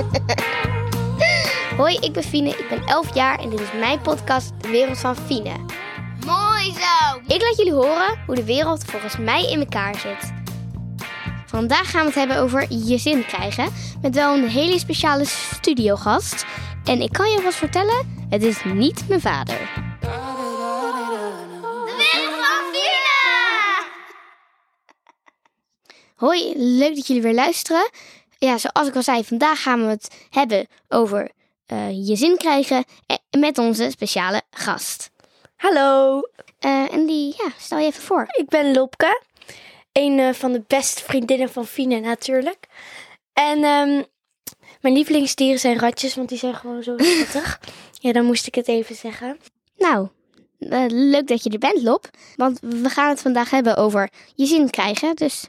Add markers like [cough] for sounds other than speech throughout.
[laughs] Hoi, ik ben Fine, ik ben 11 jaar en dit is mijn podcast De Wereld van Fine. Mooi zo. Ik laat jullie horen hoe de wereld volgens mij in elkaar zit. Vandaag gaan we het hebben over je zin krijgen, met wel een hele speciale studiogast. En ik kan je vast vertellen, het is niet mijn vader. De wereld van Fina. Hoi, leuk dat jullie weer luisteren. Ja, zoals ik al zei, vandaag gaan we het hebben over eh, je zin krijgen eh, met onze speciale gast. Hallo, Eh, en die, ja, stel je even voor. ik ben Lopke. Een van de beste vriendinnen van Fine natuurlijk. En ehm, mijn lievelingsdieren zijn ratjes, want die zijn gewoon zo schattig. [laughs] ja, dan moest ik het even zeggen. Nou, leuk dat je er bent, Lop. Want we gaan het vandaag hebben over je zin krijgen. Dus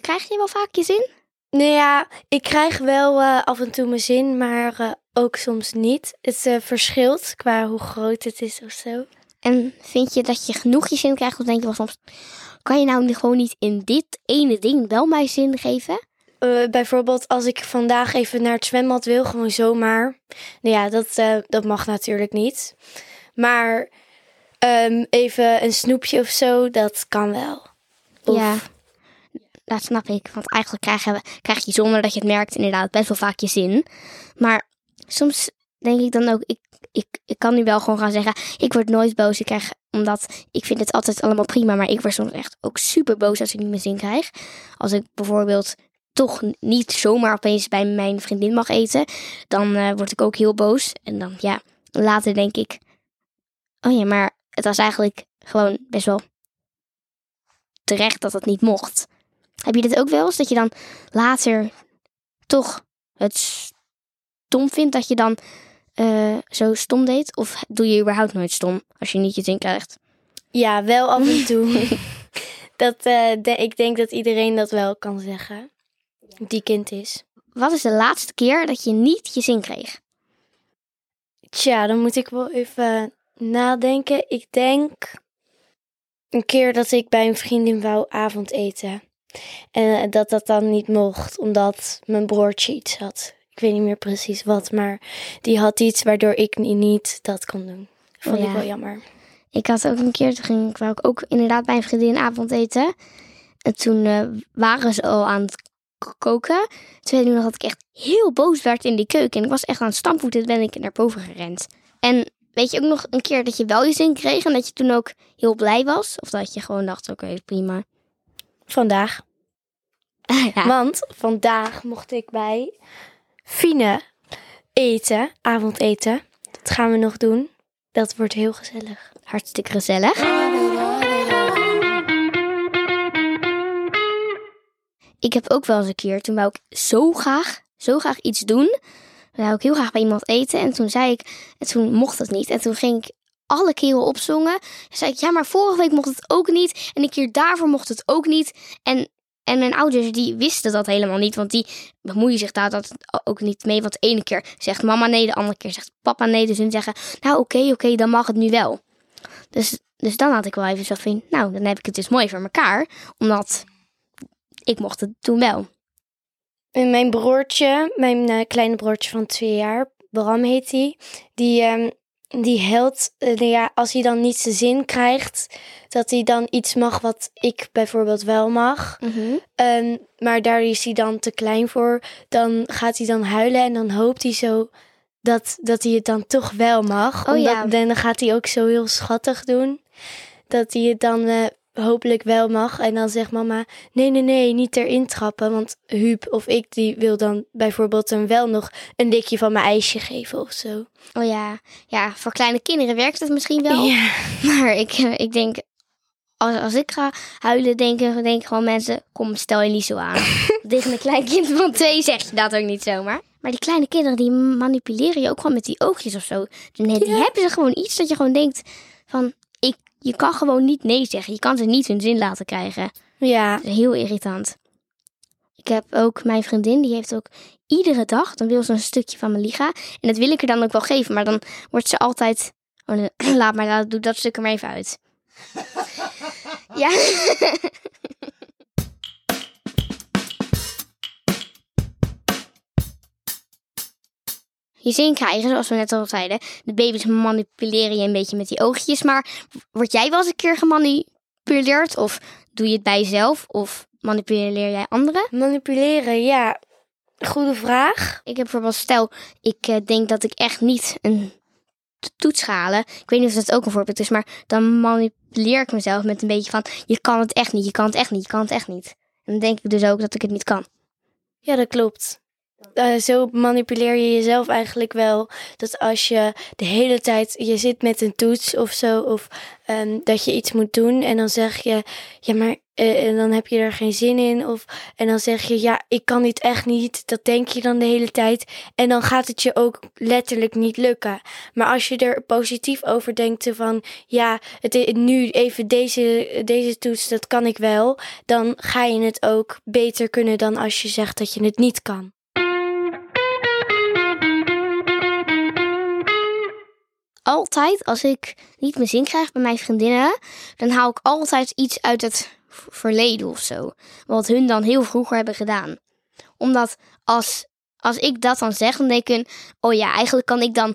krijg je wel vaak je zin? Nou ja, ik krijg wel eh, af en toe mijn zin, maar eh, ook soms niet. Het eh, verschilt qua hoe groot het is of zo. En vind je dat je genoeg je zin krijgt? Of denk je wel soms, kan je nou gewoon niet in dit ene ding wel mijn zin geven? Bijvoorbeeld als ik vandaag even naar het zwembad wil, gewoon zomaar. Nou ja, dat, dat mag natuurlijk niet. Maar ehm, even een snoepje of zo, dat kan wel. Of- Ja, dat snap ik. Want eigenlijk krijg je, krijg je zonder dat je het merkt inderdaad best wel vaak je zin. Maar soms denk ik dan ook, ik, ik, ik kan nu wel gewoon gaan zeggen, ik word nooit boos. Ik krijg, omdat ik vind het altijd allemaal prima, maar ik word soms echt ook super boos als ik niet mijn zin krijg. Als ik bijvoorbeeld toch niet zomaar opeens bij mijn vriendin mag eten, dan eh, word ik ook heel boos. En dan, ja, later denk ik, oh ja, maar het was eigenlijk gewoon best wel terecht dat het niet mocht. Heb je dit ook wel eens? Dat je dan later toch het stom vindt dat je dan eh, zo stom deed? Of doe je überhaupt nooit stom als je niet je zin krijgt? Ja, wel af en toe. [laughs] dat, eh, de- ik denk dat iedereen dat wel kan zeggen. Die kind is. Wat is de laatste keer dat je niet je zin kreeg? Tja, dan moet ik wel even nadenken. Ik denk een keer dat ik bij een vriendin wou avondeten. En eh, dat dat dan niet mocht, omdat mijn broertje iets had. Ik weet niet meer precies wat, maar die had iets waardoor ik ni- niet dat kon doen. Vond Oh ik wel jammer. Ik had ook een keer, toen ging ik, wou ik ook inderdaad bij een vriendin avondeten. En toen eh, waren ze al aan het koken. Toen weet ik nog dat ik echt heel boos werd in die keuken. En ik was echt aan het stampvoeten en ben ik naar boven gerend. En weet je ook nog een keer dat je wel je zin kreeg en dat je toen ook heel blij was? Of dat je gewoon dacht, oké, prima. Vandaag. [laughs] ja. Want vandaag mocht ik bij Fine eten, avondeten. Dat gaan we nog doen. Dat wordt heel gezellig. Hartstikke gezellig. Ik heb ook wel eens een keer, toen wou ik zo graag, zo graag iets doen. Dan wou ik heel graag bij iemand eten. En toen zei ik, en toen mocht het niet. En toen ging ik alle keren opzongen. En zei ik, ja, maar vorige week mocht het ook niet. En een keer daarvoor mocht het ook niet. En, en mijn ouders, die wisten dat helemaal niet. Want die bemoeien zich daar dat ook niet mee. Want de ene keer zegt mama nee, de andere keer zegt papa nee. Dus hun zeggen, nou oké, oké, dan mag het nu wel. Dus, dus dan had ik wel even zo van, nou, dan heb ik het dus mooi voor elkaar. Omdat ik mocht het toen wel. En mijn broertje, mijn eh, kleine broertje van twee jaar, Bram heet hij, die, ehm, die helpt, eh, nou ja, als hij dan niet zijn zin krijgt, dat hij dan iets mag wat ik bijvoorbeeld wel mag. Ehm, maar daar is hij dan te klein voor. Dan gaat hij dan huilen en dan hoopt hij zo dat, dat hij het dan toch wel mag. Oh Omdat, ja. en dan gaat hij ook zo heel schattig doen. Dat hij het dan eh, hopelijk wel mag. En dan zegt mama, nee, nee, nee, niet erin trappen. Want Huub of ik, die wil dan bijvoorbeeld hem wel nog een likje van mijn ijsje geven of zo. Oh ja, ja, voor kleine kinderen werkt het misschien wel. Ja. [laughs] Maar ik, ik denk, als, als ik ga huilen, denken denk gewoon mensen, kom, stel je niet zo aan. Tegen een klein kind van twee zeg je dat ook niet zomaar. Maar die kleine kinderen, die manipuleren je ook gewoon met die oogjes of zo. Nee, die hebben ze gewoon iets dat je gewoon denkt van, je kan gewoon niet nee zeggen. Je kan ze niet hun zin laten krijgen. Ja, heel irritant. Ik heb ook mijn vriendin, die heeft ook iedere dag, dan wil ze een stukje van mijn liga. En dat wil ik er dan ook wel geven, maar dan wordt ze altijd, oh, [clears throat] laat maar, laat- doe dat stuk er maar even uit. [laughs] ja. [laughs] zin krijgen, zoals we net al zeiden. De baby's manipuleren je een beetje met die oogjes. Maar word jij wel eens een keer gemanipuleerd? Of doe je het bij jezelf? Of manipuleer jij anderen? Manipuleren, ja. Goede vraag. Ik heb bijvoorbeeld, stel, ik eh, denk dat ik echt niet een toets halen. Ik weet niet of dat ook een voorbeeld is, maar dan manipuleer ik mezelf met een beetje van: je kan het echt niet, je kan het echt niet, je kan het echt niet. En dan denk ik dus ook dat ik het niet kan. Ja, dat klopt. Eh, zo manipuleer je jezelf eigenlijk wel. Dat als je de hele tijd je zit met een toets of zo, of ehm, dat je iets moet doen en dan zeg je, ja, maar eh, dan heb je er geen zin in. Of en dan zeg je, ja, ik kan dit echt niet. Dat denk je dan de hele tijd. En dan gaat het je ook letterlijk niet lukken. Maar als je er positief over denkt, van ja, het nu even deze, deze toets, dat kan ik wel. Dan ga je het ook beter kunnen dan als je zegt dat je het niet kan. Altijd als ik niet mijn zin krijg bij mijn vriendinnen, dan haal ik altijd iets uit het verleden of zo. Wat hun dan heel vroeger hebben gedaan. Omdat als, als ik dat dan zeg, dan denk ik, oh ja, eigenlijk kan ik dan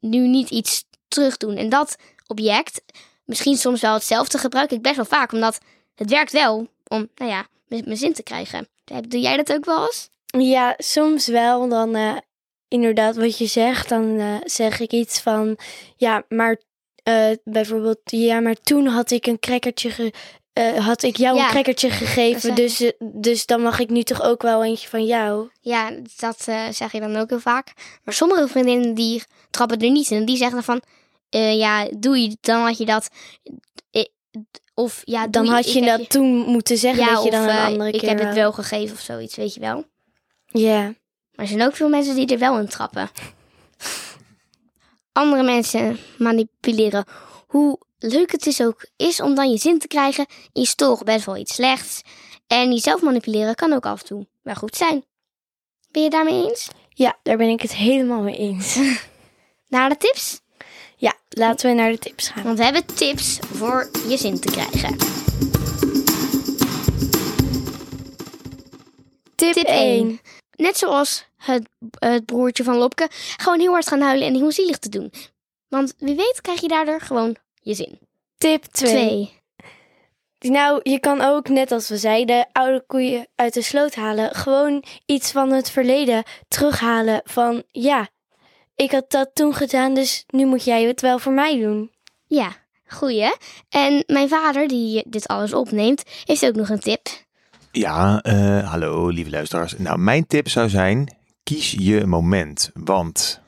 nu niet iets terug doen. En dat object, misschien soms wel hetzelfde, gebruik ik best wel vaak. Omdat het werkt wel om, nou ja, mijn mijn zin te krijgen. Doe jij dat ook wel eens? Ja, soms wel. Dan eh, inderdaad wat je zegt, dan eh, zeg ik iets van ja, maar eh, bijvoorbeeld ja, maar toen had ik een crackertje ge, eh, had ik jou Ja, een crackertje gegeven, dus dus dan mag ik nu toch ook wel eentje van jou. Ja, dat zeg je dan ook heel vaak. Maar sommige vriendinnen die trappen er niet in. Die zeggen dan van, ja, doe je, dan had je dat. of ja, Dan had ik je dat toen moeten zeggen ja, dat je of dan een andere ik keer heb het wel. wel gegeven of zoiets, weet je wel. Ja. Maar er zijn ook veel mensen die er wel in trappen. Andere mensen manipuleren. Hoe leuk het is ook is om dan je zin te krijgen, is toch best wel iets slechts. En jezelf manipuleren kan ook af en toe wel goed zijn. Ben je daarmee eens? ja, daar ben ik het helemaal mee eens. [laughs] Naar de tips? ja, laten we naar de tips gaan. Want we hebben tips voor je zin te krijgen. Tip, Tip 1. Net zoals het, het broertje van Lopke, gewoon heel hard gaan huilen en heel zielig te doen. Want wie weet krijg je daardoor gewoon je zin. Tip 2. 2. Nou, je kan ook, net als we zeiden, oude koeien uit de sloot halen. Gewoon iets van het verleden terughalen. Van ja, ik had dat toen gedaan, dus nu moet jij het wel voor mij doen. Ja, goeie. En mijn vader, die dit alles opneemt, heeft ook nog een tip. Ja, eh, hallo lieve luisteraars. Nou, mijn tip zou zijn, kies je moment. Want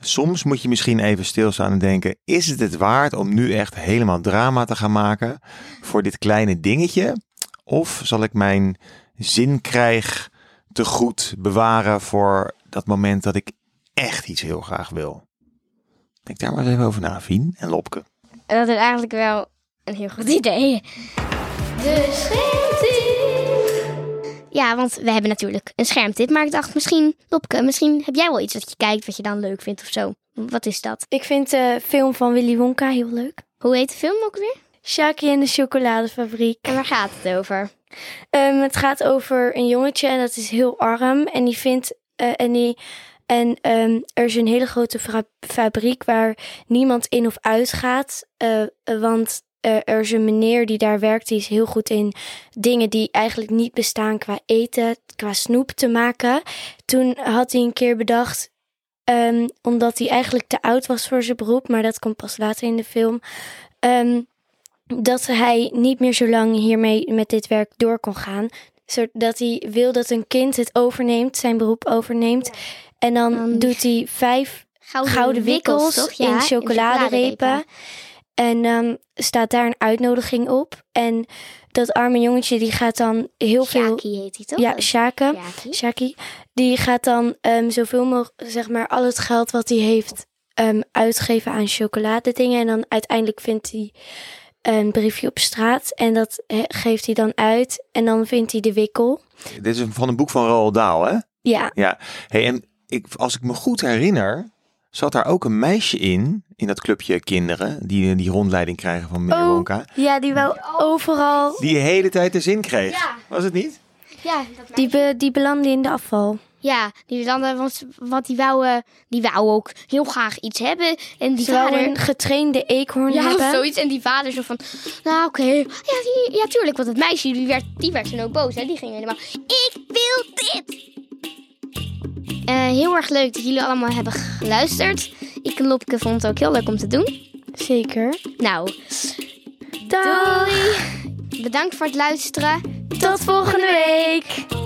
soms moet je misschien even stilstaan en denken, is het het waard om nu echt helemaal drama te gaan maken voor dit kleine dingetje? Of zal ik mijn zin krijg te goed bewaren voor dat moment dat ik echt iets heel graag wil? Denk daar maar eens even over na, Vien en Lopke. En dat is eigenlijk wel een heel goed idee. De schermtip. Ja, want we hebben natuurlijk een schermtip. Maar ik dacht misschien, Lopke, misschien heb jij wel iets dat je kijkt wat je dan leuk vindt of zo. Wat is dat? Ik vind de film van Willy Wonka heel leuk. Hoe heet de film ook weer? Shaki en de chocoladefabriek. En waar gaat het over? Ehm, het gaat over een jongetje en dat is heel arm. En die vindt. eh, en die, en ehm, er is een hele grote fabriek waar niemand in of uit gaat. eh, eh, want eh, er is een meneer die daar werkt. Die is heel goed in dingen die eigenlijk niet bestaan qua eten, qua snoep te maken. Toen had hij een keer bedacht. ehm, omdat hij eigenlijk te oud was voor zijn beroep, maar dat komt pas later in de film. ehm, dat hij niet meer zo lang hiermee met dit werk door kon gaan. Zodat hij wil dat een kind het overneemt, zijn beroep overneemt. En dan Dan- doet hij vijf Gouden, gouden wikkels toch? in chocoladerepen. En dan staat daar een uitnodiging op. En dat arme jongetje die gaat dan heel veel... Shaki heet hij toch? Ja, Shaka. Shaki. Shaki. Die gaat dan ehm, zoveel mogelijk, zeg maar, al het geld wat hij heeft ehm, uitgeven aan chocoladedingen. En dan uiteindelijk vindt hij een briefje op straat. En dat geeft hij dan uit. En dan vindt hij de wikkel. Dit is van een boek van Roald Dahl, hè? Ja, Ja, hey, en ik, als ik me goed herinner, zat daar ook een meisje in, in dat clubje kinderen, die die rondleiding krijgen van meneer Oh. Wonka, ja die wel overal... die de hele tijd de zin kreeg. Ja. Was het niet? Ja, dat Die, be, die belandde in de afval. Ja, die eh, want, want die wou, eh, die wou ook heel graag iets hebben. En die Ze vader... een getrainde eekhoorn Ja, hebben. zoiets. En die vader zo van, nou oké. Ja, die- ja, tuurlijk. Want het meisje, die werd, die werd toen ook boos. Hè? Die ging helemaal, ik wil dit. Eh, heel erg leuk dat jullie allemaal hebben geluisterd. Ik en Lopke vond het ook heel leuk om te doen. Zeker. Nou, doei. Bedankt voor het luisteren. Tot volgende week.